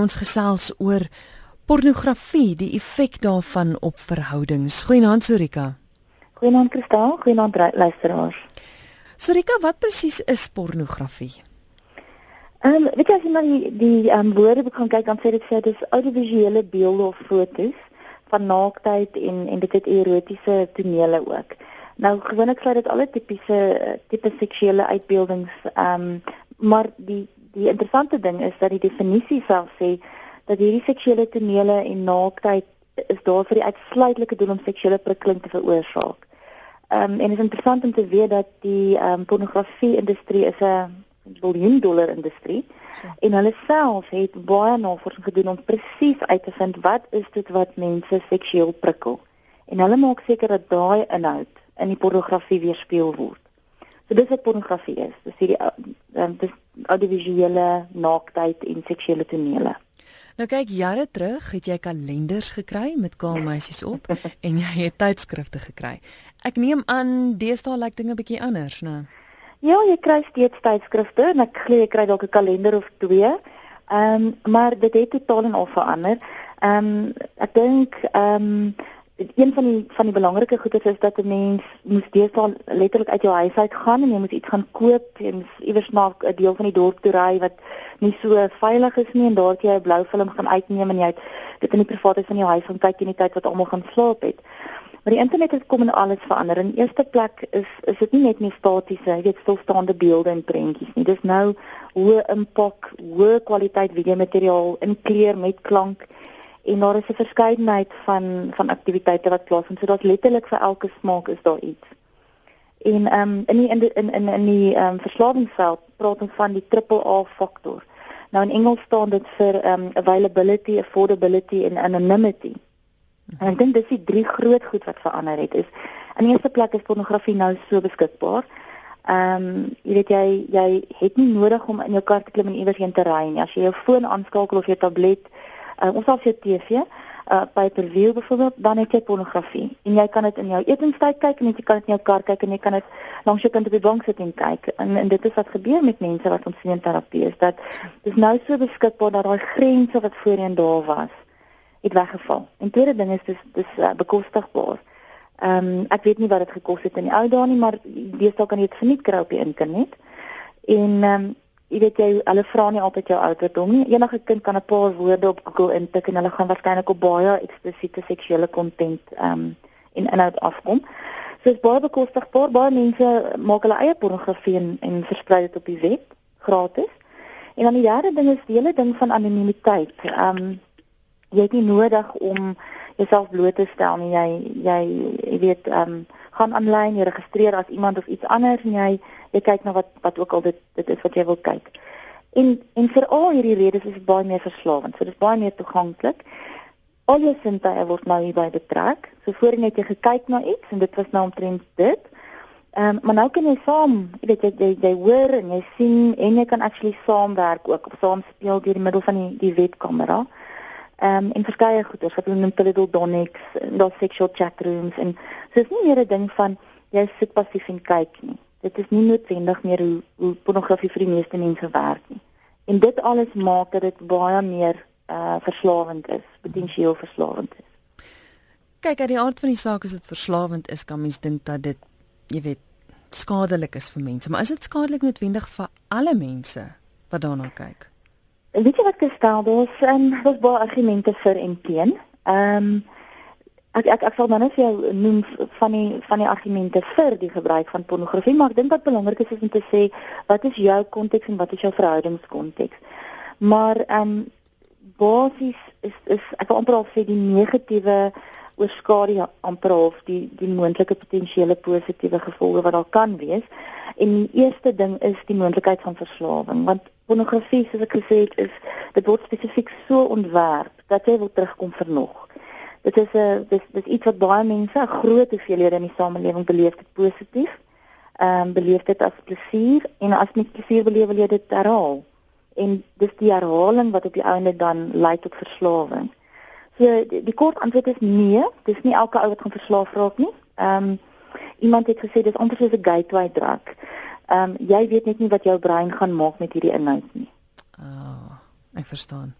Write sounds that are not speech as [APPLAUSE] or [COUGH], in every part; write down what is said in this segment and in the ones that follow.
Ons gesels oor pornografie, die effek daarvan op verhoudings. Goeienaand Sorika. Goeienaand Kristal, goeienaand luisteraars. Sorika, wat presies is pornografie? Ehm, um, weet jy as jy na die die ehm um, woorde begin kyk, dan sê dit sê dis audiovisuele beelde of fotos van naaktheid en en dit het erotiese tonele ook. Nou gewoonlik sluit dit alle tipiese tipe seksuele uitbeeldings ehm um, maar die die interessante ding is dat die definisie self sê dat hierdie seksuele tonele en naaktheid is daar vir die uitsluitlike doel om seksuele prikkeling te veroorsaak. Ehm um, en dit is interessant om te weet dat die ehm um, pornografie industrie is 'n biljoen dollar industrie ja. en hulle self het baie navorsing gedoen om presies uit te vind wat is dit wat mense seksueel prikkel. En hulle maak seker dat daai inhoud in die pornografie weerspieël word. So dis wat pornografie is. Dis hierdie um, dis audiovisuele naaktheid en seksuele tonele. Nou kyk jare terug het jy kalenders gekry met kaal meisies op [LAUGHS] en jy het tydskrifte gekry. Ek neem aan deesdae lyk dinge bietjie anders, né? Ja, jy kry steeds tydskrifte en ek glo jy kry dalk 'n kalender of twee. Ehm um, maar dit het totaal en al verander. Ehm um, ek dink ehm um, een van die van die belangrike goedes is dat 'n mens moet deesdae letterlik uit jou huis uit gaan en jy moet iets gaan koop en iewers na 'n deel van die dorp toe ry wat nie so veilig is nie en daar jy 'n blou film gaan uitneem en jy dit in die private van jou huis gaan kyk in die tyd wat almal gaan slaap het. Maar die internet het kom en alles verander. In eerste plek is is dit nie net meer statiese, jy weet stilstaande beelde en prentjies nie. Dis nou hoë impak, hoë kwaliteit video materiaal in kleur met klank en daar is 'n verskeidenheid van van aktiwiteite wat plaasvind. So dat letterlik vir elke smaak is daar iets. En ehm um, in die in in in in die ehm um, verslawingsveld praat ons van die triple A faktor. Nou in Engels staan dit vir ehm um, availability, affordability en anonymity. En ek dink dis die drie groot goed wat verander het. Is in die eerste plek is pornografie nou so beskikbaar. Ehm um, jy weet jy jy het nie nodig om in jou kar te klim en iewers heen te ry nie. As jy jou foon aanskakel of jou tablet uh, ons het TV uh by per view byvoorbeeld dan het jy pornografie. En jy kan dit in jou etenstyd kyk en jy kan dit in jou kar kyk en jy kan dit langs jou kind op die bank sit en kyk. En, en dit is wat gebeur met mense wat ons sien in terapie is dat dis nou so beskikbaar dat daai grense wat voorheen daar was het weggeval. En tweede ding is dis dis uh, bekostigbaar. Ehm um, ek weet nie wat dit gekos het in die ou dae nie maar deesdae kan jy dit verniet kry op die internet. En ehm um, jy weet jy hulle vra nie altyd jou ouderdom nie. Enige kind kan 'n paar woorde op Google intik en hulle gaan waarskynlik op baie eksplisiete seksuele kontent ehm um, in inhoud afkom. So is baie bekostigbaar. Baie mense maak hulle eie pornografie en, en versprei dit op die web gratis. En dan die derde ding is die hele ding van anonimiteit. Ehm um, jy het nie nodig om jouself bloot te stel nie. Jy jy jy weet ehm um, gaan aanlyn, jy registreer as iemand of iets anders en jy jy kyk na wat wat ook al dit dit is wat jy wil kyk. En en vir al hierdie redes is dit baie meer verslawend. So dit is baie meer toeganklik. Al jou sintuie word nou hierby betrek. So voorheen het jy gekyk na iets en dit was nou omtrent dit. Ehm um, maar nou kan jy saam, jy weet jy, jy jy hoor en jy sien en jy kan actually saamwerk ook of saam speel deur die middel van die die webkamera. Um, en verskeie goeders, wat hulle noem Piddle Donics, daar sexual chat rooms en so is nie meer 'n ding van jy sit passief en kyk nie dit is nie noodwendig meer hoe, hoe pornografie vir die meeste mense werk nie. En dit alles maak dat dit baie meer uh verslawend is, potensieel verslawend is. Kyk, uit die aard van die saak is dit verslawend is, kan mens dink dat dit jy weet skadelik is vir mense, maar is dit skadelik noodwendig vir alle mense wat daarna kyk? Weet jy wat gestel is? Ehm um, daar's baie argumente vir en teen. Ehm um, Ek ek ek sal nou net vir jou noem van die van die argumente vir die gebruik van pornografie, maar ek dink wat belangrik is om te sê wat is jou konteks en wat is jou verhoudingskonteks. Maar ehm um, basies is is ek wil amper al sê die negatiewe oorskadu amper of die die moontlike potensiële positiewe gevolge wat daar kan wees. En die eerste ding is die moontlikheid van verslawing, want pornografie soos ek gesê het is dit word spesifiek so ontwerp dat jy wil terugkom vir nog dit is 'n dis dis iets wat baie mense, 'n groot hoeveelhede in die samelewing beleef dit positief. Ehm um, beleef dit as plesier en as nie plesier beleef jy dit herhaal. En dis die herhaling wat op die einde dan lei tot verslawing. So die, die kort antwoord is nee, dis nie elke ou wat gaan verslaaf raak nie. Ehm um, iemand het gesê dis amper soos 'n gateway drug. Ehm um, jy weet net nie wat jou brein gaan maak met hierdie inhoud nie. Ah, oh, ek verstaan.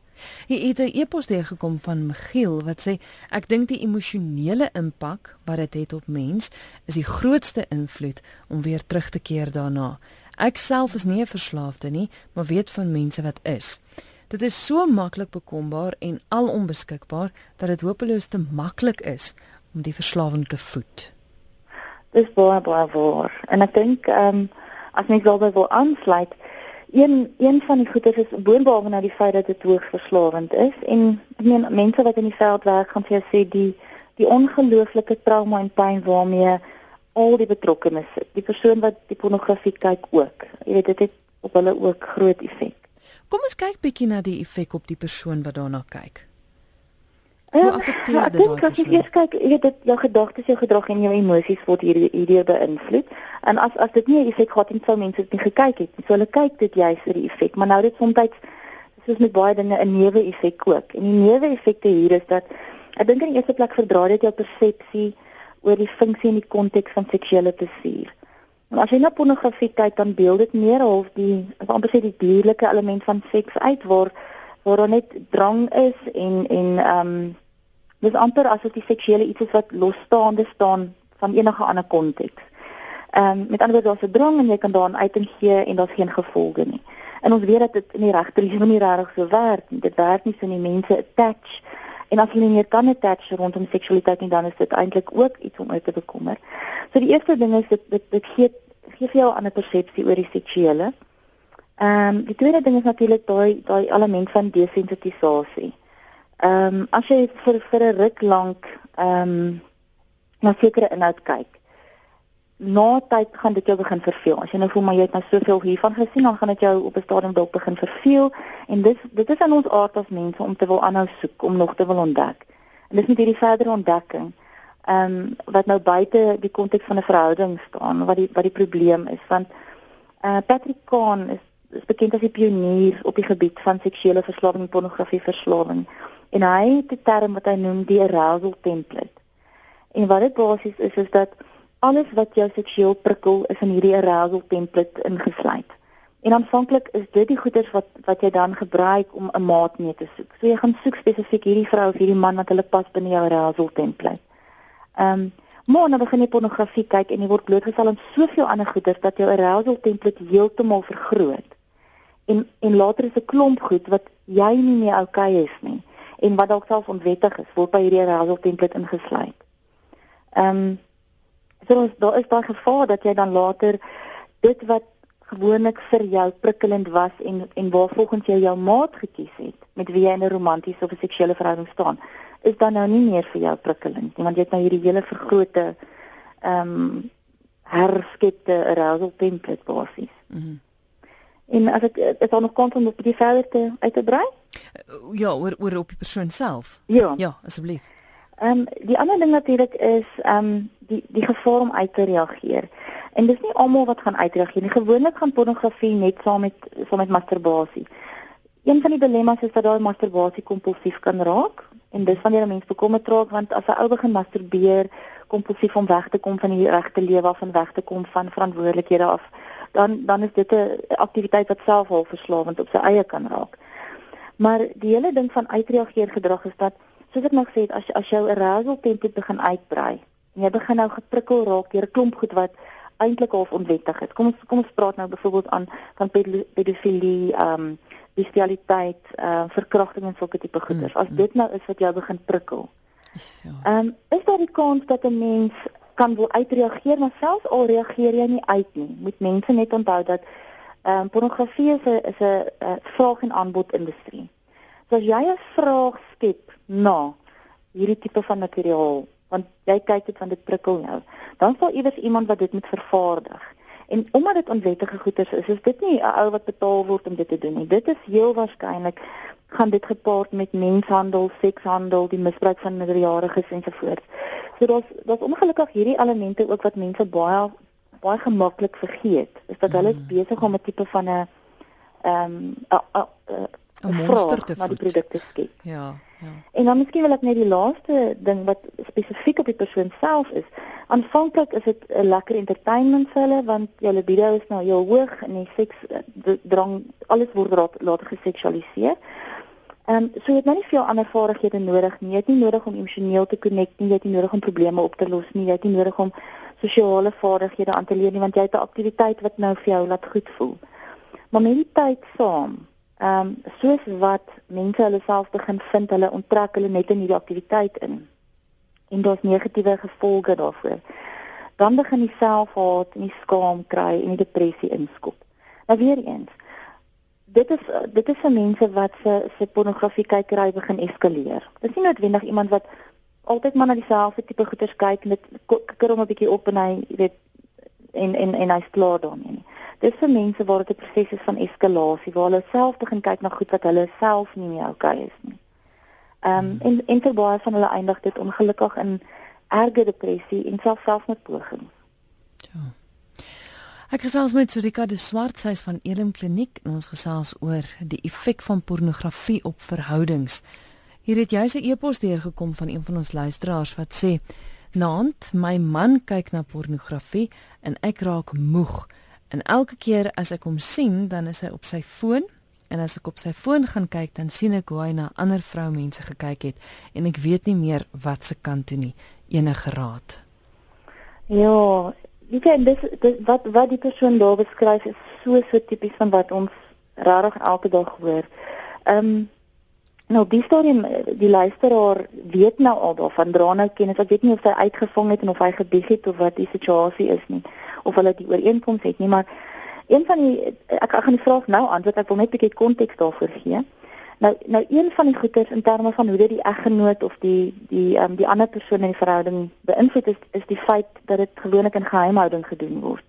Hier het 'n e-pos deurgekom van Michiel wat sê ek dink die emosionele impak wat dit het op mens is die grootste invloed om weer terug te keer daarna. Ek self is nie 'n verslaafde nie, maar weet van mense wat is. Dit is so maklik bekombaar en alonbeskikbaar dat dit hopeloos te maklik is om die verslawing te voed. Dis baie baie waar. En ek dink ehm um, as mens daarby wil aansluit, een een van die goeie is boonbehalwe na die feit dat dit hoogs verslawend is en ek meen mense wat in die veld werk gaan vir jou sê die die ongelooflike trauma en pyn waarmee al die betrokkenes sit. Die persoon wat die pornografie kyk ook. Jy weet dit het op hulle ook groot effek. Kom ons kyk bietjie na die effek op die persoon wat daarna kyk. Hoe um, affekteer dit daai persoon? Ek dink as jy kyk, jy weet dit jou gedagtes, jou gedrag en jou emosies word hier hierdeur beïnvloed. En as as dit nie 'n effek gehad het, sou mense dit nie gekyk het nie. So hulle kyk dit juist vir die effek, maar nou dit soms soos met baie dinge 'n neuwe effek ook. En die neuwe effekte hier is dat ek dink in die eerste plek verdra dit jou persepsie oor die funksie en die konteks van seksuele plesier. En as jy na pornografie kyk, dan beeld dit meer of die amper sê die dierlike element van seks uit waar waar daar net drang is en en ehm um, dis amper asof die seksuele iets is wat losstaande staan van enige ander konteks. Ehm um, met ander woorde daar's 'n drang en jy kan daarin uiting gee en daar's geen gevolge nie. En ons weet dat dit in die regte lewe nie regtig so werk nie. Dit werk nie so nie mense attach en as hulle nie meer kan attach rondom seksualiteit nie dan is dit eintlik ook iets om uit te bekommer. So die eerste ding is dit dit, dit gee gee vir jou 'n ander persepsie oor die seksuele. Ehm um, die tweede ding is natuurlik daai daai element van desensitisasie. Ehm um, as jy vir vir 'n ruk lank ehm um, na sekere inhoud kyk, na tyd gaan dit jou begin verveel. As jy nou voel maar jy het nou soveel hiervan gesien, dan gaan dit jou op 'n stadium dalk begin verveel en dis dit is aan ons aard as mense om te wil aanhou soek, om nog te wil ontdek. En dis met hierdie verdere ontdekking ehm um, wat nou buite die konteks van 'n verhouding staan, wat die wat die probleem is want eh uh, Patrick Kahn is is bekend as die pionier op die gebied van seksuele verslawing en pornografie verslawing. En hy het 'n term wat hy noem die arousal template. En wat dit basies is is dat alles wat jou seksueel prikkel is in hierdie arousal template ingesluit. En aanvanklik is dit die goeders wat wat jy dan gebruik om 'n maat mee te soek. So jy gaan soek spesifiek hierdie vrou of hierdie man wat hulle pas binne jou arousal template. Ehm um, maar nou begin jy pornografie kyk en jy word blootgestel aan soveel ander goeders dat jou arousal template heeltemal vergroot. En en later is 'n klomp goed wat jy nie meer oukei okay is nie en wat dalk self onwettig is, word by hierdie arousal template ingesluit. Ehm um, so daar is daai gevaar dat jy dan later dit wat gewoonlik vir jou prikkelend was en en waar volgens jou jou maat gekies het met wie jy in 'n romantiese of 'n seksuele verhouding staan is dan nou nie meer vir jou prikkelend nie want jy het nou hierdie hele vergrote ehm um, herskepte arousal template basies. Mhm. Mm en as ek is daar nog kans om op die verder te uit te brei? Ja, oor oor op die persoon self. Ja, ja asseblief. Ehm um, die ander ding natuurlik is ehm um, die die gevaar om uit te reageer. En dis nie almal wat gaan uitreageer nie. Gewoonlik gaan pornografie net saam met saam met masturbasie. Een van die dilemma's is dat daai masturbasie kompulsief kan raak en dis wanneer 'n mens bekommerd raak want as 'n ou begin masturbeer kompulsief om weg te kom van die regte lewe af en weg te kom van verantwoordelikhede af, dan dan is dit 'n aktiwiteit wat self al verslawend op sy eie kan raak. Maar die hele ding van uitreageer gedrag is dat soos ek nog sê het as as jou arousal tempo begin uitbrei en jy begin nou geprikkel raak deur 'n klomp goed wat eintlik half onwettig is. Kom ons kom ons praat nou byvoorbeeld aan van pedofilie, ehm um, bestialiteit, ehm uh, verkrachting en sulke tipe goeders. Mm, As mm. dit nou is wat jou begin prikkel. Ja. Ehm um, is daar die kans dat 'n mens kan wil uitreageer, maar selfs al reageer jy nie uit nie, moet mense net onthou dat ehm um, pornografie is 'n is 'n uh, vraag en aanbod industrie. So as jy 'n vraag skep na hierdie tipe van materiaal, want jy kyk dit van dit prikkel jou, dan sal iewers iemand wat dit moet vervaardig. En omdat dit onwettige goederes is, is dit nie 'n ou wat betaal word om dit te doen nie. Dit is heel waarskynlik gaan dit gepaard met menshandel, sekshandel, die misbruik van minderjariges ensovoorts. So daar's daar's ongelukkig hierdie elemente ook wat mense baie baie gemaklik vergeet. Is dat hulle mm. besig om 'n tipe van 'n ehm 'n monster te voed. produkte skep. Ja, ja. En dan miskien wil ek net die laaste ding wat spesifiek op die persoon self is. Aanvanklik is dit 'n lekker entertainment vir hulle want jou libido is nou heel hoog en die seks drang alles word later geseksualiseer. Ehm um, so jy het nou nie veel ander vaardighede nodig nie. Jy het nie nodig om emosioneel te connect nie, jy het nie nodig om probleme op te los nie, jy het nie nodig om sosiale vaardighede aan te leer nie want jy het 'n aktiwiteit wat nou vir jou laat goed voel. Maar met die tyd saam, ehm um, soos wat mense hulle self begin vind, hulle onttrek hulle net in hierdie aktiwiteit in. En daar's negatiewe gevolge daarvoor. Dan begin die selfhaat en die skaam kry en die depressie inskop. Nou weer eens, dit is dit is vir mense wat se se pornografie kykery begin eskaleer. Dit is nie noodwendig iemand wat altyd maar na dieselfde tipe goeders kyk met kikker hom 'n bietjie op en hy weet en en en hy's klaar daarmee nie. Dis vir mense waar dit 'n proses is van eskalasie waar hulle self begin kyk na goed wat hulle self nie meer oukei is nie. Ehm um, en en ter baie van hulle eindig dit ongelukkig in erge depressie en selfs selfmoordpogings. Ja. Ek gesels met Surika de Swartshuis van Elim Kliniek en ons gesels oor die effek van pornografie op verhoudings. Hier het jy 'n e-pos deurgekom van een van ons luisteraars wat sê: "Naand, my man kyk na pornografie en ek raak moeg. En elke keer as ek hom sien, dan is hy op sy foon en as ek op sy foon gaan kyk, dan sien ek hoe hy na ander vroumense gekyk het en ek weet nie meer wat se kant toe nie. Enige raad?" Ja, Jy, dis, dis wat wat die persoon daar beskryf is so so tipies van wat ons regtig elke dag hoor. Ehm um, nou die storie die luisteraar weet nou al daarvan dra nou kennis. Ek weet nie of hy uitgevang het en of hy gebieg het of wat die situasie is nie of hulle die ooreenkoms het nie, maar een van die ek ek gaan die vraag nou antwoord. Ek wil net 'n bietjie konteks daarvoor gee. Nou nou een van die goeters in terme van hoe dit die eggenoot of die die ehm um, die ander persoon in die verhouding beïnvloed is is die feit dat dit gewoonlik in geheimhouding gedoen word.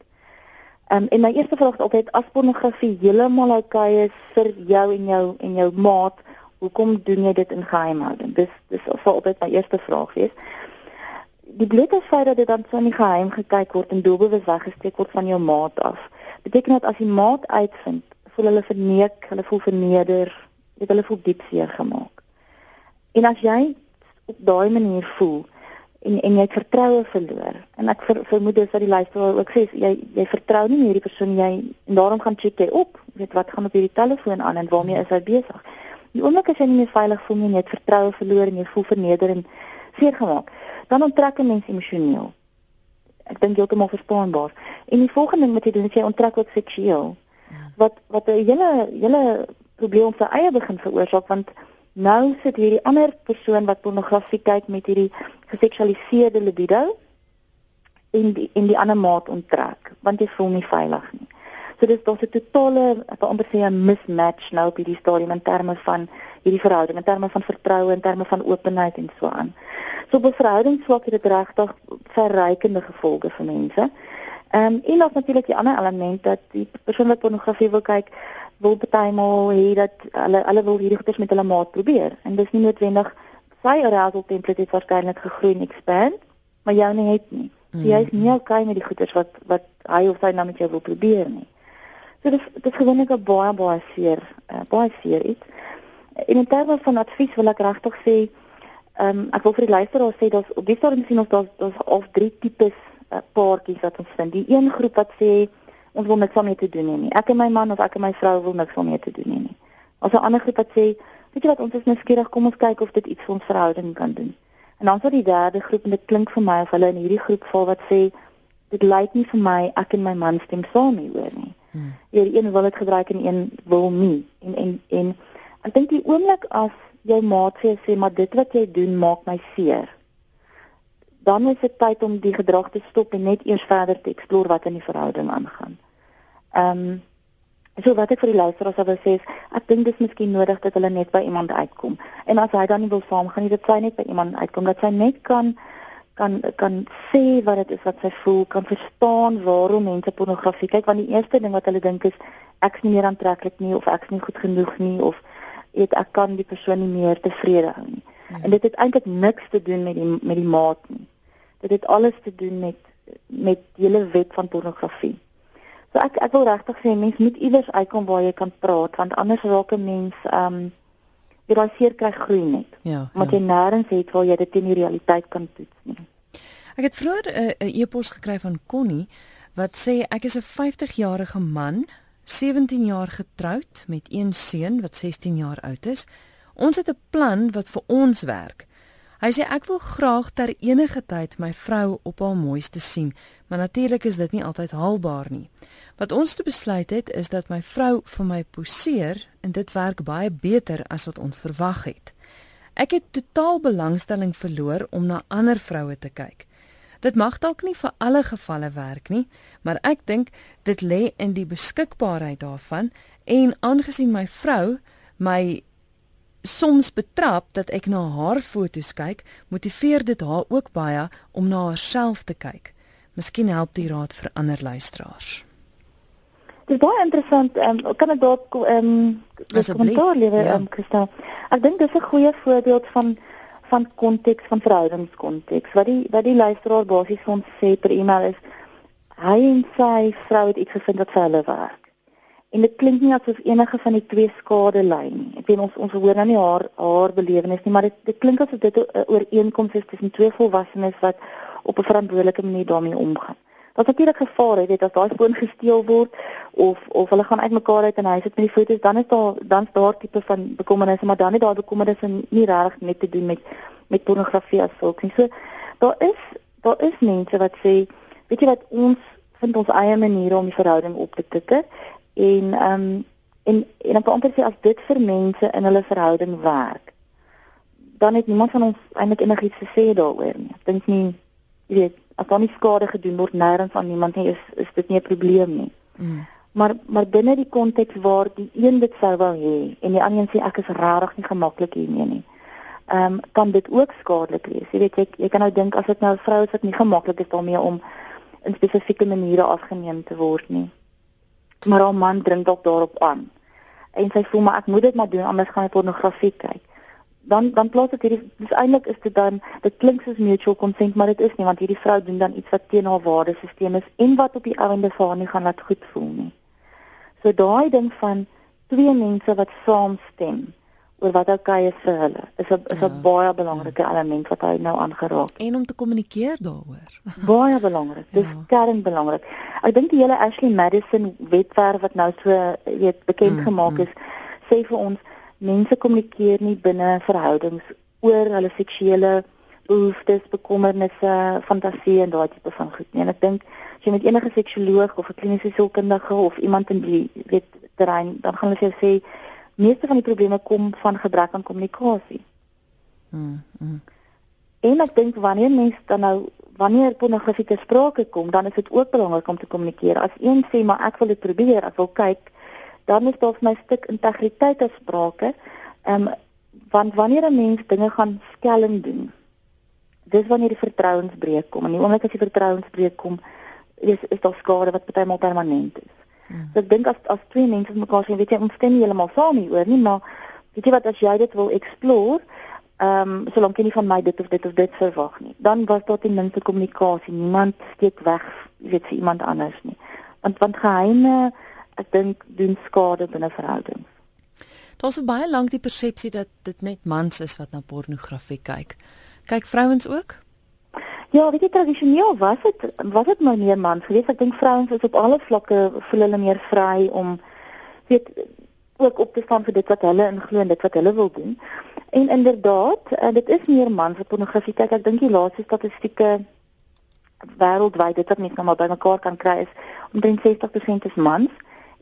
Ehm um, en my eerste vraag is altyd as pornografie heeltemal oukei is vir jou en jou en jou maat, hoekom doen jy dit in geheimhouding? Dis dis sal altyd my eerste vraag wees. Die blote feit dat dit dan so in die geheim gekyk word en doelbewus weggesteek word van jou maat af, beteken dat as die maat uitvind, voel hulle verneek, hulle voel verneder het hulle voel diep seer gemaak. En as jy op daai manier voel en en jy vertroue verloor en ek ver, vermoed dis dat die luisteraar ook sê jy jy vertrou nie meer hierdie persoon jy en daarom gaan check jy op weet wat gaan op hierdie telefoon aan en waarmee is hy besig. Die oomblik as jy nie meer veilig voel nie en jy het vertroue verloor en jy voel verneder en seer gemaak, dan onttrek 'n mens emosioneel. Ek dink jy hom verstaanbaar. En die volgende ding wat jy doen is jy onttrek ook seksueel. Ja. Wat wat 'n hele hele probleem op sy eie begin veroorsaak want nou sit hierdie ander persoon wat pornografie kyk met hierdie geseksualiseerde libido in die in die ander maat onttrek want jy voel nie veilig nie. So dis daar's 'n totale wil amper sê 'n mismatch nou op hierdie stadium in terme van hierdie verhouding, in terme van vertroue, in terme van openheid en so aan. So op 'n verhoudingsvlak het dit regtig verrykende gevolge vir mense. Ehm um, en dan natuurlik die ander element dat die persoon wat pornografie wil kyk, wil partymal hê dat hulle hulle wil hierdie goeders met hulle maat probeer en dis nie noodwendig sy arousal template het waarskynlik gegroei en expand maar jou nie het nie. So jy is nie mm-hmm. okay met die goeders wat wat hy of sy nou met jou wil probeer nie. So dis dis gewoonlik 'n baie baie seer uh, baie seer iets. En in terme van advies wil ek regtig sê ehm um, ek wil vir die luisteraars sê dat op die stadium sien ons dat daar's of drie tipes uh, paartjies wat ons vind. Die een groep wat sê ons wil niks daarmee te doen hê nie. Ek en my man of ek en my vrou wil niks daarmee te doen hê nie. As 'n ander groep wat sê, weet jy wat, ons is nou skieurig, kom ons kyk of dit iets vir ons verhouding kan doen. En dan sal die derde groep en dit klink vir my of hulle in hierdie groep val wat sê dit lyk nie vir my ek en my man stem saam nie oor nie. Hmm. Hier een wil dit gebruik en een wil nie. En en en ek dink die oomblik as jou maat sê sê maar dit wat jy doen maak my seer dan is dit tyd om die gedrag te stop en net eers verder te explore wat in die verhouding aangaan. Ehm um, so wat ek vir die luisteraars sou sê is ek dink dis miskien nodig dat hulle net by iemand uitkom. En as hy dan nie wil saamgaan nie, dat sy net by iemand uitkom dat sy net kan kan kan sê wat dit is wat sy voel, kan verstaan waarom mense pornografie kyk want die eerste ding wat hulle dink is ek's nie meer aantreklik nie of ek's nie goed genoeg nie of weet ek kan die persoon nie meer tevrede hou nie. Hmm. En dit het eintlik niks te doen met die met die maat nie dit het alles te doen met met die hele wet van pornografie. So ek ek wil regtig sê mens moet iewers uitkom waar jy kan praat want anders raak 'n mens ehm um, jy daai seer kry groei net. Ja. Want ja. jy nêrens het waar jy dit in die realiteit kan toets nie. Ek het vroeër 'n uh, e-pos gekry van Connie wat sê ek is 'n 50-jarige man, 17 jaar getroud met een seun wat 16 jaar oud is. Ons het 'n plan wat vir ons werk. Hy sê ek wil graag ter enige tyd my vrou op haar mooiste sien, maar natuurlik is dit nie altyd haalbaar nie. Wat ons te besluit het is dat my vrou vir my poseer en dit werk baie beter as wat ons verwag het. Ek het totaal belangstelling verloor om na ander vroue te kyk. Dit mag dalk nie vir alle gevalle werk nie, maar ek dink dit lê in die beskikbaarheid daarvan en aangesien my vrou my soms betrap dat ek na haar foto's kyk, motiveer dit haar ook baie om na haarself te kyk. Miskien help die raad vir ander luisteraars. Dit is baie interessant. Um, kan ek dalk ehm um, 'n kommentaar lewer, ja. um, Christa? Ek dink dis 'n goeie voorbeeld van van konteks van verhoudingskonteks. Wat die wat die luisteraar basies vir ons sê per e-mail is hy en sy vrou het iets gevind wat vir hulle werk. En dit klink nie asof enige van die twee skade ly nie. Ek weet ons ons hoor nou nie haar haar belewenis nie, maar dit dit klink asof dit 'n ooreenkoms is tussen twee volwassenes wat op 'n verantwoordelike manier daarmee omgaan. Daar's natuurlik gevare, weet as daai foon gesteel word of of hulle gaan uitmekaar uit en hy sit met die foto's, dan is daar dan daar tipe van bekommernisse, maar dan het daar bekommernisse nie regtig net te doen met met pornografie as sulks nie. So daar is daar is mense wat sê, weet jy wat ons vind ons eie maniere om die verhouding op te tikke en ehm um, en en dan amper sê as dit vir mense in hulle verhouding werk, dan het niemand van ons eintlik enigiets te sê daaroor nie. Ek dink nie jy weet as daar nie skade gedoen word nêrens aan niemand nie is is dit nie 'n probleem nie. Mm. Maar maar binne die konteks waar die een dit sou wou hê en die ander een sê ek is regtig nie gemaklik hiermee nie. Ehm um, kan dit ook skadelik wees. Jy weet jy jy kan nou dink as dit nou 'n vrou is wat nie gemaklik is daarmee om in spesifieke maniere afgeneem te word nie. Maar haar man dring dalk daarop aan. En sy voel maar ek moet dit maar doen anders gaan hy pornografie kyk dan dan plaas dit hierdie dis eintlik is dit dan dit klink soos mutual consent maar dit is nie want hierdie vrou doen dan iets wat teen haar waardesisteem is en wat op die einde vir haar nie gaan laat goed voel nie. So daai ding van twee mense wat saamstem oor wat okay is vir hulle is 'n is 'n ja, baie belangrike ja. element wat hy nou aangeraak en om te kommunikeer daaroor. [LAUGHS] baie belangrik. Dis ja. kern belangrik. Ek dink die hele Ashley Madison wetwerk wat nou so weet bekend mm, gemaak mm. is sê vir ons mense kommunikeer nie binne verhoudings oor hulle seksuele behoeftes, bekommernisse, fantasieë en daai tipe van goed nie. En ek dink as jy met enige seksuoloog of 'n kliniese sielkundige of iemand in die weet terrein, dan gaan hulle vir jou sê meeste van die probleme kom van gebrek aan kommunikasie. Mm. mm. En ek dink wanneer mense dan nou wanneer pornografie te sprake kom, dan is dit ook belangrik om te kommunikeer. As een sê maar ek wil dit probeer, ek wil kyk dan is daar vir my stuk integriteit as sprake. Ehm um, want wanneer 'n mens dinge gaan skelm doen, dis wanneer die vertrouensbreuk kom. En die oomblik as die vertrouensbreuk kom, is is daar skade wat partymal permanent is. Hmm. So ek dink as as twee mense mekaar sien, weet jy, ons stem nie heeltemal saam nie oor nie, maar weet jy wat as jy dit wil explore, ehm um, solank jy nie van my dit of dit of dit verwag nie, dan was daar ten minste kommunikasie. Niemand steek weg, weet jy, iemand anders nie. Want want geheime ek dink doen skade binne verhoudings. Daar's baie lank die persepsie dat dit net mans is wat na pornografie kyk. Kyk vrouens ook? Ja, weet jy tradisioneel was dit was dit maar meer mans geweest. Ek dink vrouens is op alle vlakke voel hulle meer vry om weet ook op te staan vir dit wat hulle inglo en dit wat hulle wil doen. En inderdaad, eh, dit is meer mans wat pornografie kyk. Ek dink die laaste statistieke wêreldwyd dit wat mense nou maar bymekaar kan kry is omtrent 60% is mans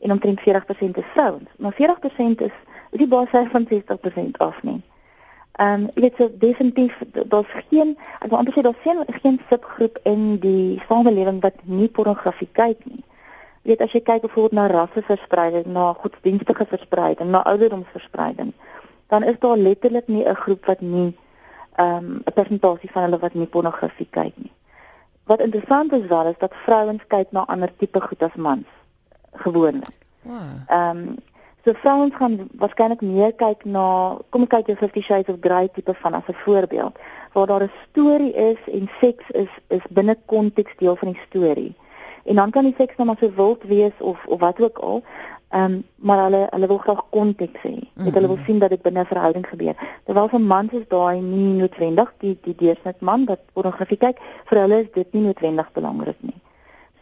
en omtrent 40% is vrouens. Maar 40% is is die basis van 60% af nie. Ehm um, jy weet so definitief daar's geen ek wil amper sê daar's geen, geen subgroep in die samelewing wat nie pornografie kyk nie. Jy weet as jy kyk byvoorbeeld na rasseverspreiding, na godsdienstige verspreiding, na ouderdomsverspreiding, dan is daar letterlik nie 'n groep wat nie ehm um, 'n persentasie van hulle wat nie pornografie kyk nie. Wat interessant is wel is dat vrouens kyk na ander tipe goed as mans gewoonlik. Ehm um, so vrouens gaan waarskynlik meer kyk na kom ek kyk jy Fifty Shades of Grey tipe van as 'n voorbeeld waar daar 'n storie is en seks is is binne konteks deel van die storie. En dan kan die seks nou maar so wild wees of of wat ook al. Ehm um, maar hulle hulle wil graag konteks hê. Mm -hmm. Hulle wil sien dat dit binne 'n verhouding gebeur. Terwyl vir mans is daai nie noodwendig die die deursnit man wat pornografie kyk, vir hulle is dit nie noodwendig belangrik nie.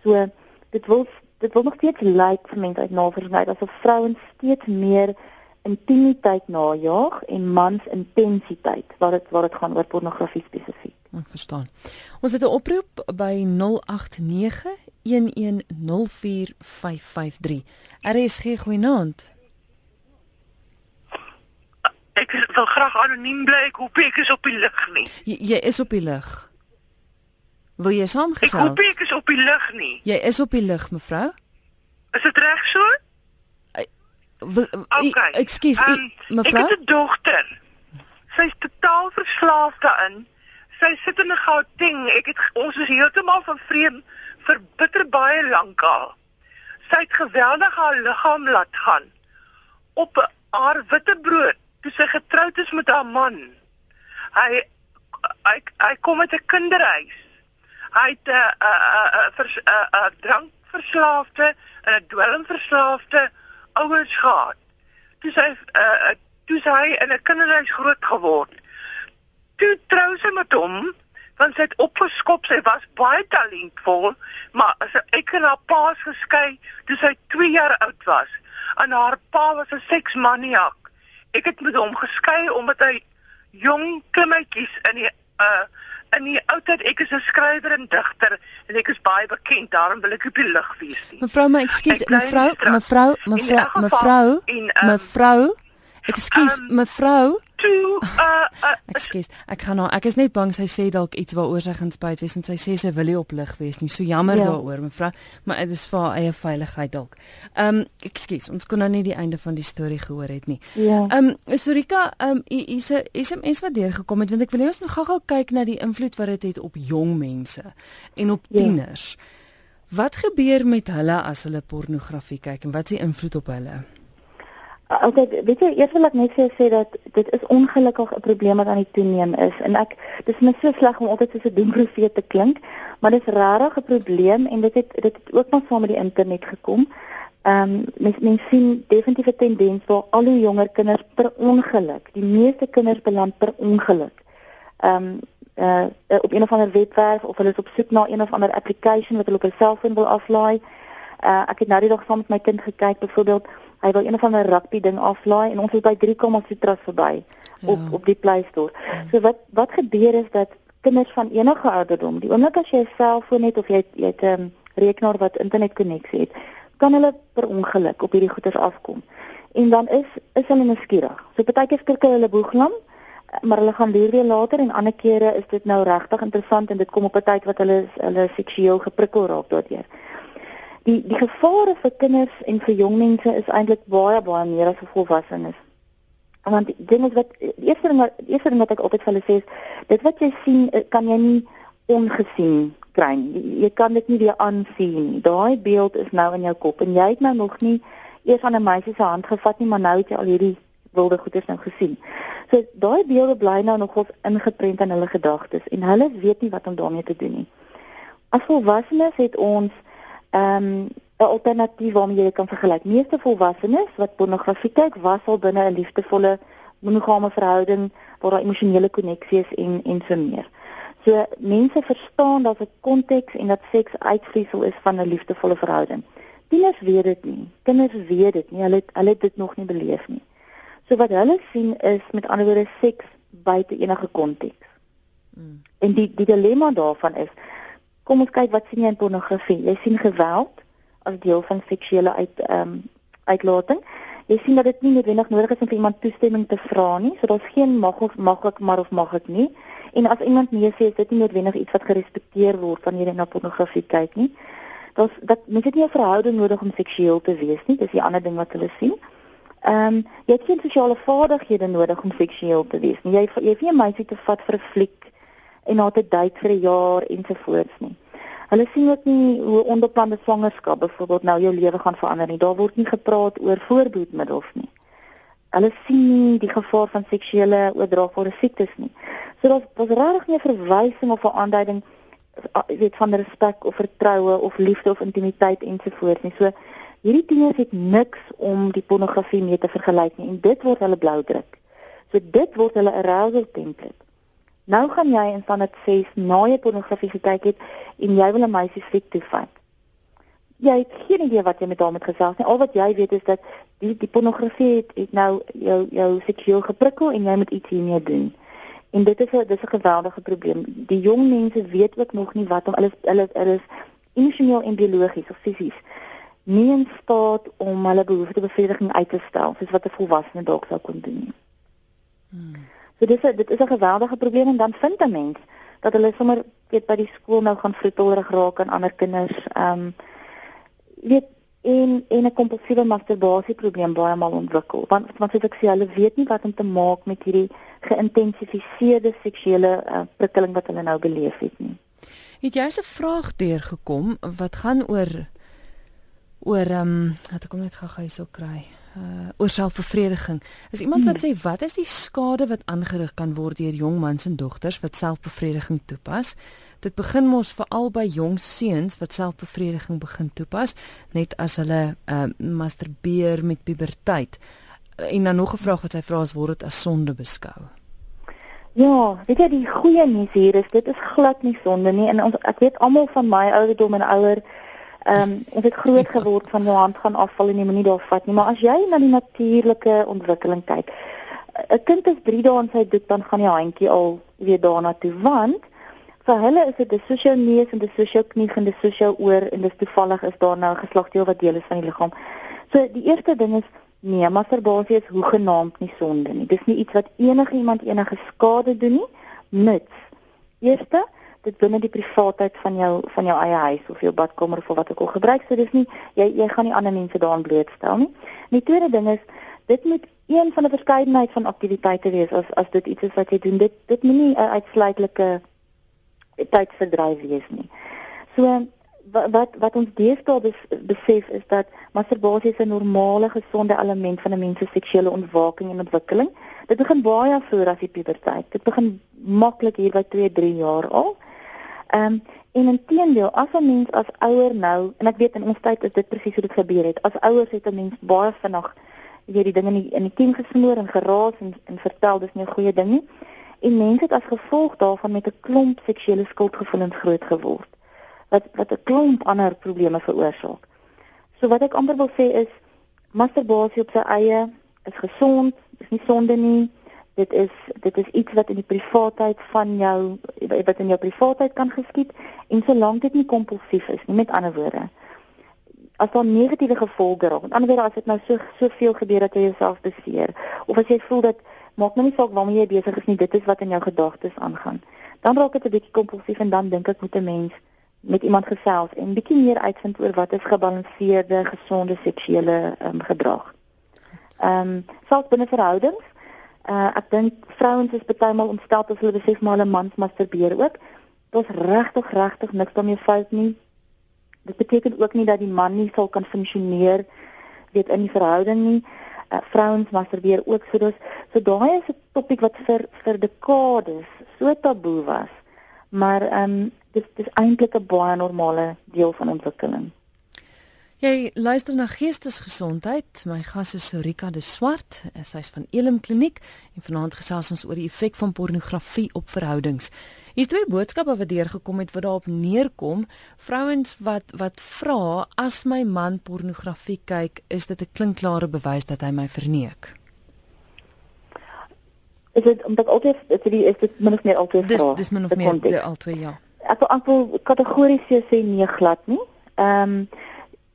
So dit wil dit wil nog steeds lyk vir mense uit navorsing asof vrouens steeds meer intimiteit najag en mans intensiteit waar dit waar dit gaan oor pornografie spesifiek. Ek verstaan. Ons het 'n oproep by 0891104553. RSG goeienaand. Ek wil graag anoniem bly. Ek hoop ek is op die lig nie. Jy, jy is op die lig. Wil jy Ek saamgesels? hoop ek is op die lig nie. Jy is op die lig, mevrou. Is dit reg so? Wil, Okay. Ekskuus, Ehm, um, mevrou. Ek het 'n dogter. Sy's totaal verslaaf daarin. Sy sit in 'n Gauteng. Ek het ons is heeltemal van vreem vir bitter baie lank al. Sy het geweldig haar liggaam laat gaan op haar witbrood toe sy getroud is met haar man. Hy hy hy kom uit 'n kinderhuis. Hy het 'n 'n 'n 'n 'n drankverslaafde en 'n dwelmverslaafde ouers gehad. Toe sy uh, toe sy in 'n kinderhuis groot geword. Toe trou sy met hom want sy het opgeskop, sy was baie talentvol, maar as ek en haar pa is geskei toe sy 2 jaar oud was. En haar pa was 'n seksmaniak. Ek het met hom geskei omdat hy jong klimmetjies in die uh in die oudheid ek is 'n skrywer en digter en ek is baie bekend daarom wil ek op die lig wees nie. Mevrou, maar ekskuus, Ek bly in mevrou, die straat. mevrou, In mevrou, elk geval, mevrou, en, ehm, mevrou. Ekskuus, ehm, mevrou. Toe uh, uh Ekskuus, ek gaan nou, ek is net bang sy sê dalk iets waaroor sy gaan spyt wees en sy sê sy wil nie op lig wees nie. So jammer Ja. daaroor, mevrou, maar dit is vir haar eie veiligheid dalk. Ehm, um, ekskuus, ons kon nou nie die einde van die storie gehoor het nie. Ja. Ehm um, Sorika, ehm um, hier's 'n SMS wat deurgekom het want ek wil hê ons moet gou-gou kyk na die invloed wat dit het, het op jong mense en op Ja. tieners. Wat gebeur met hulle as hulle pornografie kyk en wat is die invloed op hulle? Altyd, weet jy, eers wil ek net sê dat dit is ongelukkig 'n probleem wat aan die toeneem is en ek dis net so sleg om altyd soos 'n doemprofeet te klink, maar dis regtig 'n probleem en dit het dit het ook nog saam met die internet gekom. Ehm um, mens mens sien definitief 'n tendens waar al hoe jonger kinders per ongeluk, die meeste kinders beland per ongeluk. Ehm um, uh, uh op een of ander webwerf of hulle is op soek na een of ander application wat hulle op hul selfoon wil aflaai. Uh ek het nou die dag saam met my kind gekyk byvoorbeeld hy wil een of ander rugby ding aflaai en ons is by 3 Sutras verby Ja. op op die Play Store. So wat wat gebeur is dat kinders van enige ouderdom, die oomblik as jy 'n selfoon het of jy het, jy het 'n um, rekenaar wat internetkonneksie het, kan hulle per ongeluk op hierdie goeders afkom. En dan is is hulle nuuskierig. So partykeer skrik hulle boeglam, maar hulle gaan loer weer later en ander kere is dit nou regtig interessant en dit kom op 'n tyd wat hulle hulle seksueel geprikkel raak daardeur. Die die gevare vir kinders en vir jong mense is eintlik baie baie meer as vir volwassenes. Want ding is wat die eerste ding wat die eerste ding wat ek altyd vir hulle sê is dit wat jy sien eh, kan jy nie ongesien kry nie. Jy, kan dit nie weer aansien. Daai beeld is nou in jou kop en jy het nou nog nie eers aan 'n meisie se hand gevat nie, maar nou het jy al hierdie wilde goeders nou gesien. So daai beelde bly nou nogals ingeprent in hulle gedagtes en hulle weet nie wat om daarmee te doen nie. As volwassenes het ons ehm um, 'n alternatief waarmee jy kan vergelyk. Meeste volwassenes wat pornografie kyk, was al binne 'n liefdevolle monogame verhouding waar daar emosionele koneksie is en en so meer. So mense verstaan dat 'n konteks en dat seks uitvloeisel is van 'n liefdevolle verhouding. Tieners weet dit nie. Kinders weet dit nie. Hulle het, hulle het dit nog nie beleef nie. So wat hulle sien is met ander woorde seks buite enige konteks. Mm. En die die dilemma daarvan is kom ons kyk wat sien jy in pornografie? Jy sien geweld as deel van seksuele uit ehm um, uitlating. Jy sien dat dit nie noodwendig nodig is om vir iemand toestemming te vra nie. So daar's geen mag of mag ek maar of mag ek nie. En as iemand nee sê, is dit nie noodwendig iets wat gerespekteer word wanneer jy na pornografie kyk nie. Daar's dat mens het nie 'n verhouding nodig om seksueel te wees nie. Dis die ander ding wat hulle sien. Ehm um, jy het geen sosiale vaardighede nodig om seksueel te wees nie. Jy jy hoef nie 'n meisie te vat vir 'n fliek en haar te date vir 'n jaar ensovoorts nie. Hulle sien ook nie hoe onbeplande swangerskap byvoorbeeld nou jou lewe gaan verander nie. Daar word nie gepraat oor voorbehoedmiddels nie. Hulle sien nie die gevaar van seksuele oordraagbare siektes nie. So daar's daar's regtig nie 'n verwysing of 'n aanduiding weet van respek of vertroue of liefde of intimiteit ensovoorts nie. So hierdie tieners het niks om die pornografie mee te vergelyk nie en dit word hulle blou druk. So dit word hulle arousal template. Nou gaan jy in dit 6 na jy pornografie gekyk het en jy wil 'n meisie fliek toe vat. jy het geen idee wat jy met haar moet gesels nie. Al wat jy weet is dat die die pornografie het, het nou jou jou seksueel geprikkel en jy moet iets hiermee doen. En dit is 'n dis 'n geweldige probleem. Die jong mense weet ook nog nie wat om hulle hulle hulle is emosioneel en biologies of fisies nie in staat om hulle behoeftebevrediging uit te stel soos wat 'n volwassene dalk sou kon doen. Hmm. So dis a, dit is 'n geweldige probleem en dan vind 'n mens dat hulle sommer weet by die skool nou gaan vroetelrig raak aan ander kinders. Ehm um, weet en en 'n kompulsiewe masturbasie probleem baie maal ontwikkel. Want want soos ek sê, hulle weet nie wat om te maak met hierdie geïntensifiseerde seksuele uh, prikkeling wat hulle nou beleef het nie. Het jy 'n vraag deurgekom wat gaan oor oor ehm um, wat ek kom net gou hierso kry. Uh oor selfbevrediging. Is iemand wat hmm. sê wat is die skade wat aangerig kan word deur jong mans en dogters wat selfbevrediging toepas? Dit begin mos veral by jong seuns wat selfbevrediging begin toepas net as hulle uh masturbeer met puberteit. En dan nog 'n vraag wat sy vra is word dit as sonde beskou? Ja, weet jy die goeie nuus hier is dit is glad nie sonde nie en ons ek weet almal van my ouderdom en ouer ehm um, ons het groot geword van jou hand gaan afval en jy moenie daar vat nie, maar as jy na die natuurlike ontwikkeling kyk, 'n kind is 3 dae in sy doek dan gaan die handjie al weer daarna toe want vir hulle is dit 'n sosio neus en 'n sosio knie en 'n sosio oor en dis toevallig is daar nou 'n geslagdeel wat deel is van die liggaam. So die eerste ding is Nee, masturbasie is hoegenaamd nie sonde nie. Dis nie iets wat enige iemand enige skade doen nie, mits. Eerste, dit binne die privaatheid van jou van jou eie huis of jou badkamer of wat ook al gebruik. So dis nie jy jy gaan nie ander mense daaraan blootstel nie. En die tweede ding is dit moet een van 'n verskeidenheid van aktiwiteite wees as as dit iets is wat jy doen. Dit dit moenie 'n uitsluitlike tydsverdryf wees nie. So wat wat ons deesdae besef is dat masturbasie 'n normale gesonde element van 'n mens se seksuele ontwaking en ontwikkeling. Dit begin baie voor as die puberteit. Dit begin maklik hier by 2, 3 jaar al. Ehm um, en intedeel as 'n mens as ouer nou en ek weet in ons tyd is dit presies hoe dit gebeur het. As ouers het 'n mens baie vinnig weet die dinge in die, in die kiem gesmoor en geraas en en vertel dis nie 'n goeie ding nie. En mense het as gevolg daarvan met 'n klomp seksuele skuldgevoelens groot geword wat wat 'n klomp ander probleme veroorsaak. So wat ek amper wil sê is masturbasie op sy eie is gesond, is nie sonde nie. Dit is dit is iets wat in die privaatheid van jou wat in jou privaatheid kan geskied en solank dit nie kompulsief is nie, met ander woorde. As daar negatiewe gevolge raak, met ander woorde as dit nou so soveel gebeur dat jy jouself beseer of as jy voel dat maak nou nie saak waarmee jy besig is nie, dit is wat in jou gedagtes aangaan. Dan raak dit 'n bietjie kompulsief en dan dink ek moet 'n mens met iemand gesels en bietjie meer uitvind oor wat is gebalanseerde, gesonde seksuele um, gedrag. Ehm um, selfs binne verhoudings. Uh ek dink vrouens is baie maal ontstel as hulle besef maar 'n man masturbeer ook. Dit's regtig regtig niks daarmee fout nie. Dit beteken ook nie dat die man nie sal kan funksioneer weet in die verhouding nie. Uh, vrouens masturbeer ook so dis so daai is 'n topik wat vir vir dekades so taboe was. Maar ehm um, dis dis eintlik 'n baie normale deel van ontwikkeling. Jy luister na Geestesgesondheid. My gas is Sorika de Swart. Sy is van Elim Kliniek en vanaand gesels ons oor die effek van pornografie op verhoudings. Hier is twee boodskappe wat deurgekom het wat daarop neerkom. Vrouens wat wat vra as my man pornografie kyk, is dit 'n klinkklare bewys dat hy my verneek. Is dit omdat altyd is dit is dit min of meer altyd vra? Dis dis min of meer altyd ja ek wil antwoord kategories sê nee glad nie. Ehm um,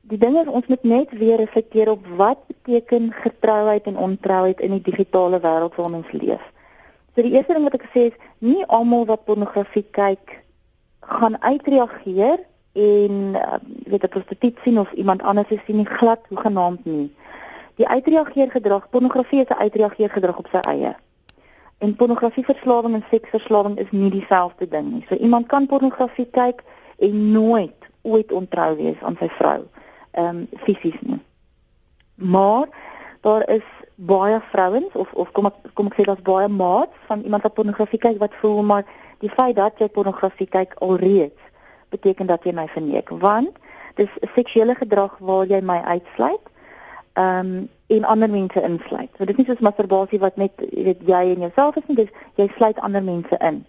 die ding is ons moet net weer reflekteer op wat beteken getrouheid en ontrouheid in die digitale wêreld waarin ons leef. So die eerste ding wat ek sê is nie almal wat pornografie kyk gaan uitreageer en uh, weet 'n prostituut sien of iemand anders sien nie glad hoe genaamd nie. Die uitreageer gedrag pornografie is 'n uitreageer gedrag op sy eie. En pornografieverslawing en seksverslawing is nie dieselfde ding nie. So iemand kan pornografie kyk en nooit ooit ontrou wees aan sy vrou. Ehm um, fisies nie. Maar daar is baie vrouens of of kom ek kom ek sê daar's baie maats van iemand wat pornografie kyk wat voel maar die feit dat jy pornografie kyk alreeds beteken dat jy my verneek want dis seksuele gedrag waar jy my uitsluit. Ehm um, en ander mense insluit. So dit is nie soos masturbasie wat net weet jy en jouself is nie, dis jy sluit ander mense in.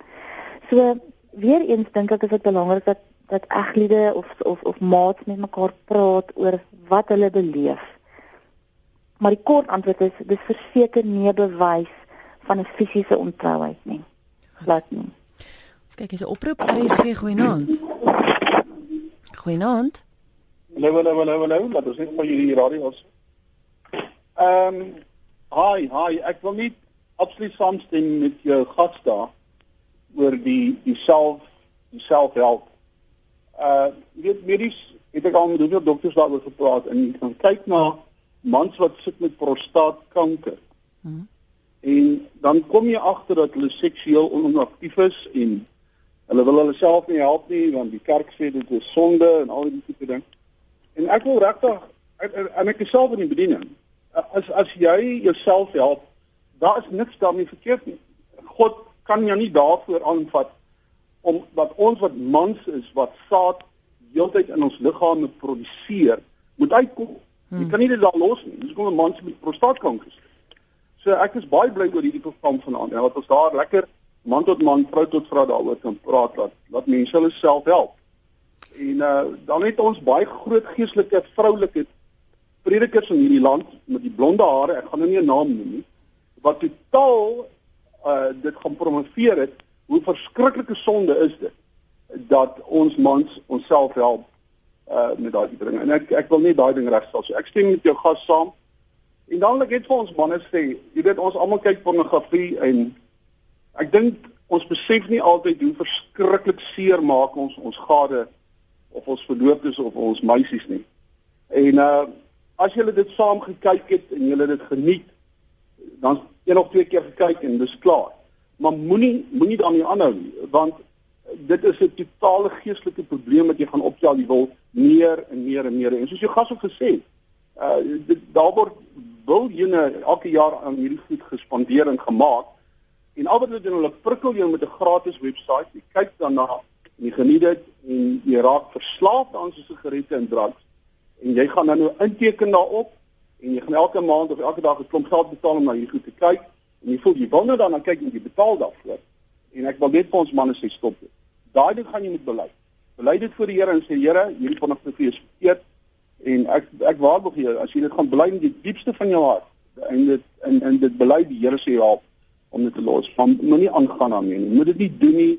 So weer eens dink ek is dit belangrik dat dat egliede of of of maats met mekaar praat oor wat hulle beleef. Maar die kort antwoord is dis verseker nie bewys van 'n fisiese ontrouheid nie. Glad nie. Ons kyk hier's 'n oproep RSG goeienaand. Goeienaand. Hallo, hallo, hallo, hallo. Laat ons net van hierdie radio ons. Ehm, um, hi, hi. Ek wil nie absoluut saamstem met jou gas daar oor die die self die selfhelp. Uh, weet medies het ek al met hoeveel dokters daaroor gepraat en jy kan kyk na mans wat sit met prostaatkanker. Hmm. En dan kom jy agter dat hulle seksueel onaktief is en hulle wil hulle self nie help nie want die kerk sê dit is sonde en al die tipe ding. En ek wil regtig en ek is self in die bediening. As as jy jouself help, daar is niks daarmee verkeerd nie. God kan jou nie daarvoor aanvat om wat ons wat mans is wat saad heeltyd in ons liggame produseer, moet uitkom. Hmm. Jy kan nie dit daar los nie. Dis kom 'n man met prostaatkanker. So ek is baie bly oor hierdie program vanaand. Ja, wat ons daar lekker man tot man, vrou tot vrou daaroor kan praat dat dat mense hulle self help. En uh dan het ons baie groot geestelike vroulike predikers in hierdie land met die blonde hare, ek gaan nou nie 'n naam noem nie, wat totaal uh dit gaan promoveer het hoe verskriklike sonde is dit dat ons mans onsself help uh met daai ding. En ek ek wil nie daai ding regstel so. Ek stem met jou gas saam. En dan ek het vir ons manne sê, jy weet ons almal kyk pornografie en ek dink ons besef nie altyd hoe verskriklik seer maak ons ons gade of ons verloofdes of ons meisies nie. En uh as julle dit saam gekyk het en julle dit geniet, dan een of twee keer gekyk en dis klaar. Maar moenie moenie daarmee aanhou nie, want dit is 'n totale geestelike probleem wat jy gaan optel, jy wil meer en meer en meer. En soos jy gas ook gesê, uh dit daar word biljoene elke jaar aan hierdie goed gespandeer en gemaak. En al wat hulle doen, hulle prikkel jou met 'n gratis webwerf. Jy kyk daarna en jy geniet dit en jy raak verslaaf aan so sigarette en drugs. En jy gaan dan nou inteken daarop en jy gaan elke maand of elke dag 'n klomp geld betaal om na hierdie goed te kyk. En jy voel jy wil nou dan kyk en jy betaal daarvoor. En ek wil net vir ons manne sê stop. Daai ding gaan jy moet bely. Bely dit voor die Here en sê Here, hierdie pornografie is verkeerd en ek ek waarborg jou as jy dit gaan bely in die diepste van jou hart en dit en en dit bely die Here sê help om dit te los. Van moenie aangaan daarmee nie. Moet dit nie doen nie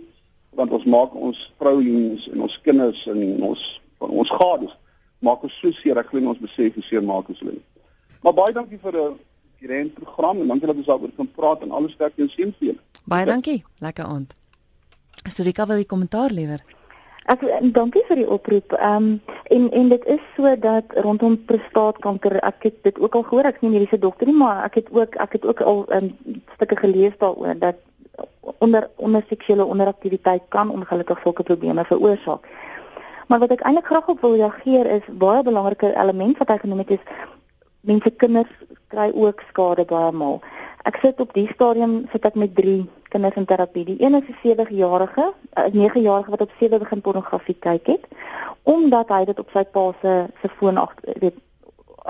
want ons maak ons vrouens en ons kinders en ons van ons gades maak ons so seer. Ek glo ons besef hoe seer maak ons hulle. Maar baie dankie vir 'n hierdie program en dankie dat ons daaroor kan praat en alles sterk en seën vir julle. Baie dankie. Lekker aand. Storika wil die kommentaar lewer. Ek dankie vir die oproep. Ehm um, en en dit is so dat rondom prostaatkanker, ek het dit ook al gehoor, ek is nie mediese dokter nie, maar ek het ook ek het ook al 'n um, ehm, stukke gelees daaroor dat onder onder seksuele onderaktiwiteit kan ongelukkig sulke probleme veroorsaak. Maar wat ek eintlik graag op wil reageer is baie belangrike element wat hy genoem het is mense kinders kry ook skade baie maal. Ek sit op die stadium sit ek met 3 kinders in terapie. Die een is 'n 7-jarige, 'n 9-jarige wat op 7 begin pornografie kyk het omdat hy dit op sy pa se se foon af weet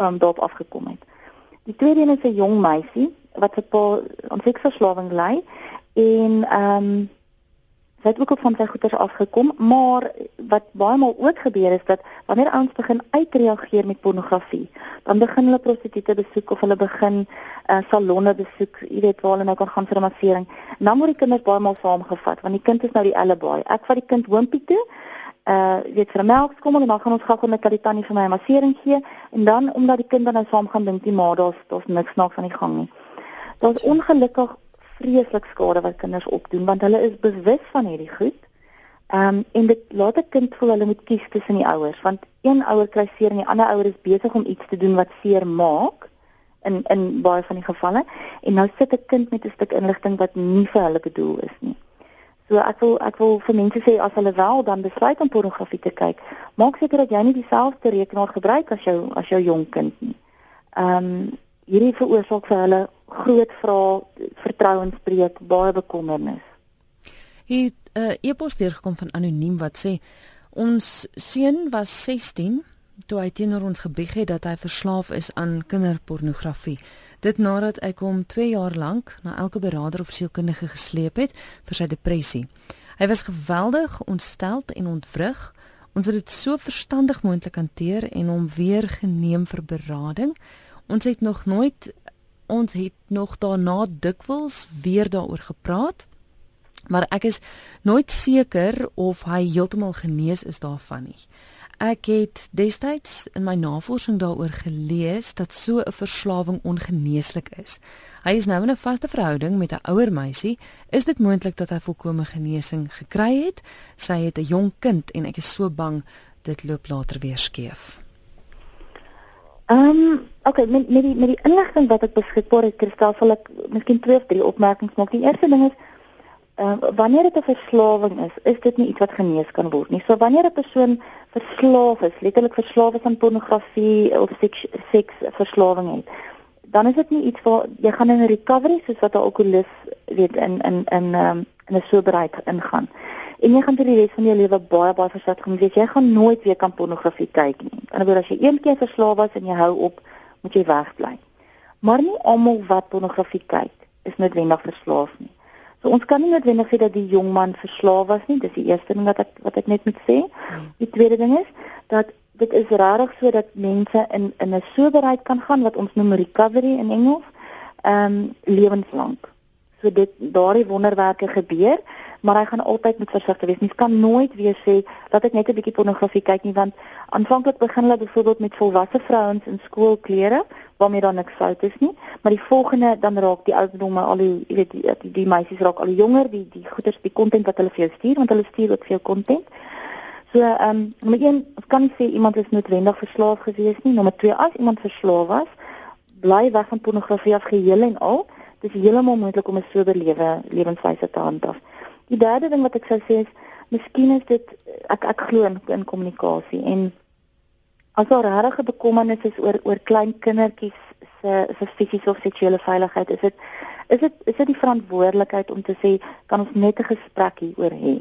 um daarop afgekom het. Die tweede een is 'n jong meisie wat sy pa aan seksverslawing ly en um Sy het ook op van sy goeders afgekom, maar wat baie maal ook gebeur is dat wanneer ouens begin uitreageer met pornografie, dan begin hulle prostituie besoek of hulle begin uh, salonne besoek, jy weet waar hulle nou kan gaan vir 'n massering. Dan word die kinders baie maal saamgevat want die kind is nou die alibi. Ek vat die kind hoompie toe. Uh weet vir 'n melkskommel en dan gaan ons gou-gou die tannie vir my 'n massering gee en dan omdat die kind dan nou saam gaan dink die ma daar's daar's niks snaaks aan die gang nie. Daar's ongelukkig vreeslik skade wat kinders opdoen want hulle is bewus van hierdie goed. Ehm um, en dit laat 'n kind voel hulle moet kies tussen die ouers want een ouer kry seer en die ander ouer is besig om iets te doen wat seer maak in in baie van die gevalle en nou sit 'n kind met 'n stuk inligting wat nie vir hulle bedoel is nie. So ek wil ek wil vir mense sê as hulle wel dan besluit om pornografie te kyk, maak seker dat jy nie dieselfde rekenaar gebruik as jou as jou jong kind nie. Ehm um, hierdie veroorsaak vir hulle groot vrae vertrouensbreek baie bekommernis. Hier 'n uh, e-pos deurgekom van anoniem wat sê ons seun was 16 toe hy teenoor ons gebieg het dat hy verslaaf is aan kinderpornografie. Dit nadat hy hom 2 jaar lank na elke beraader of sielkundige gesleep het vir sy depressie. Hy was geweldig ontsteld en ontwrig Ons het dit so verstandig moontlik hanteer en hom weer geneem vir berading. Ons het nog nooit ons het nog daarna dikwels weer daaroor gepraat. Maar ek is nooit seker of hy heeltemal genees is daarvan nie. Ek het destyds in my navorsing daaroor gelees dat so 'n verslawing ongeneeslik is. Hy is nou in 'n vaste verhouding met 'n ouer meisie. Is dit moontlik dat hy volkomme genesing gekry het? Sy het 'n jong kind en ek is so bang dit loop later weer skeef. Ehm, um, okay, met met die met die inligting wat ek beskikbaar het, Kristal, sal ek miskien twee of drie opmerkings maak. Die eerste ding is ehm uh, wanneer dit 'n verslawing is, is dit nie iets wat genees kan word nie. So wanneer 'n persoon verslaaf is, letterlik verslaaf is aan pornografie of seks seks verslawing het, dan is dit nie iets waar jy gaan in recovery soos wat 'n alkolikus weet in in in ehm um, in 'n soberheid ingaan. En jy gaan vir die res van jou lewe baie baie versigtig gaan wees. Jy gaan nooit weer kan pornografie kyk nie. In 'n woord as jy een keer verslaaf was en jy hou op, moet jy wegbly. Maar nie almal wat pornografie kyk is noodwendig verslaaf nie. So ons kan nie noodwendig sê dat die jong man verslaaf was nie. Dis die eerste ding wat ek wat ek net moet sê. Die tweede ding is dat dit is rarig sodat mense in in 'n soberheid kan gaan wat ons noem recovery in Engels, ehm um, lewenslank. So dit daardie wonderwerke gebeur, maar hy gaan altyd met versigtigheid wees. Mens kan nooit weer sê dat ek net 'n bietjie pornografie kyk nie want aanvanklik begin hulle byvoorbeeld met volwasse vrouens in skoolklere waarmee daar niks fout is nie, maar die volgende dan raak die ouderdomme al die jy weet die, die, die meisies raak al jonger, die die goeders, die kontent wat hulle vir jou stuur want hulle stuur ook vir jou kontent. So ehm um, nommer 1, ons kan nie sê iemand is noodwendig verslaaf gewees nie. Nommer 2, as iemand verslaaf was, bly weg van pornografie af geheel en al. Dit is heeltemal moontlik om 'n sober lewe lewenswyse te handhaaf. Die derde ding wat ek sou sê is, miskien is dit ek ek glo in, kommunikasie en as daar regtig 'n bekommernis is oor oor klein kindertjies se se fisiese of seksuele veiligheid, is dit is dit is dit die verantwoordelikheid om te sê kan ons net 'n gesprek hieroor hê.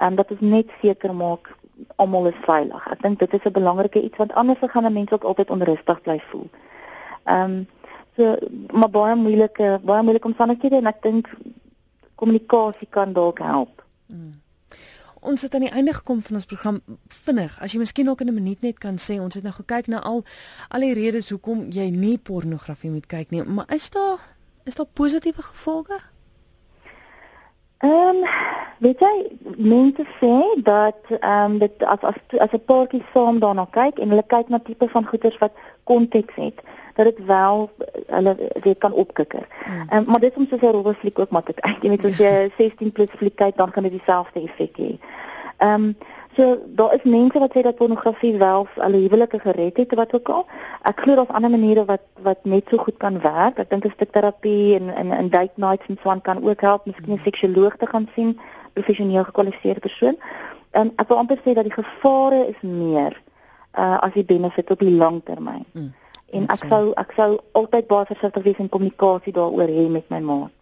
Ehm um, dat ons net seker maak almal is veilig. Ek dink dit is 'n belangrike iets want anders gaan 'n mens ook altyd onrustig bly voel. Ehm um, so maar baie moeilike baie moeilike omstandighede en ek dink kommunikasie kan dalk help. Hmm. Ons het aan die einde gekom van ons program vinnig. As jy miskien ook in 'n minuut net kan sê, ons het nou gekyk na al al die redes hoekom jy nie pornografie moet kyk nie, maar is daar is daar positiewe gevolge? Ehm um, weet jy mense sê dat ehm um, dit as as as 'n paartjie saam daarna kyk en hulle kyk na tipe van goeders wat konteks het dat dit wel hulle weet kan opkikker. Hmm. Ehm um, maar dit is om soos 'n rolfliek ook maar te [LAUGHS] kyk. Jy weet as jy 16 plus fliek kyk dan kan dit dieselfde effek hê. Ehm um, So daar is mense wat sê dat pornografie wel hulle huwelike gered het wat ook al. Ek glo daar's ander maniere wat wat net so goed kan werk. Ek dink 'n stuk terapie en in in date nights en so aan kan ook help. Miskien 'n seksuoloog te gaan sien, professioneel gekwalifiseerde persoon. En ehm, ek wil amper sê dat die gevare is meer uh as die benefit op die lang termyn. Mm, en ek sou ek sou altyd baie versigtig wees in kommunikasie daaroor hê met my maat.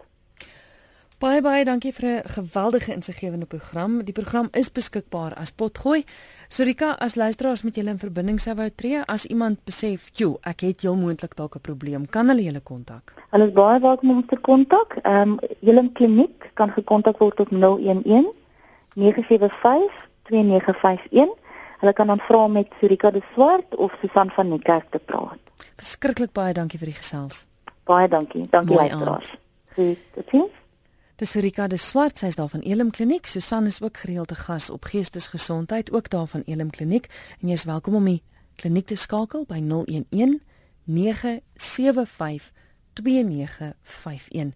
Baie baie dankie vir 'n geweldige insiggewende program. Die program is beskikbaar as potgooi. Sorika, as luisteraars met julle in verbinding sou wou tree, as iemand besef, "Jo, ek het heel moontlik dalk 'n probleem," kan hulle julle kontak. Hulle is baie welkom om te kontak. Ehm um, julle kliniek kan gekontak word op 011 975 2951. Hulle kan dan vra met Sorika de Swart of Susan van Niekerk te praat. Verskriklik baie dankie vir die gesels. Baie dankie. Dankie luisteraars. Goed, totsiens. Dis Rika de Swart, sy is daar van Elim Kliniek. Susan is ook gereelde gas op Geestesgesondheid ook daar van Elim Kliniek en jy is welkom om die kliniek te skakel by 011 975 2951.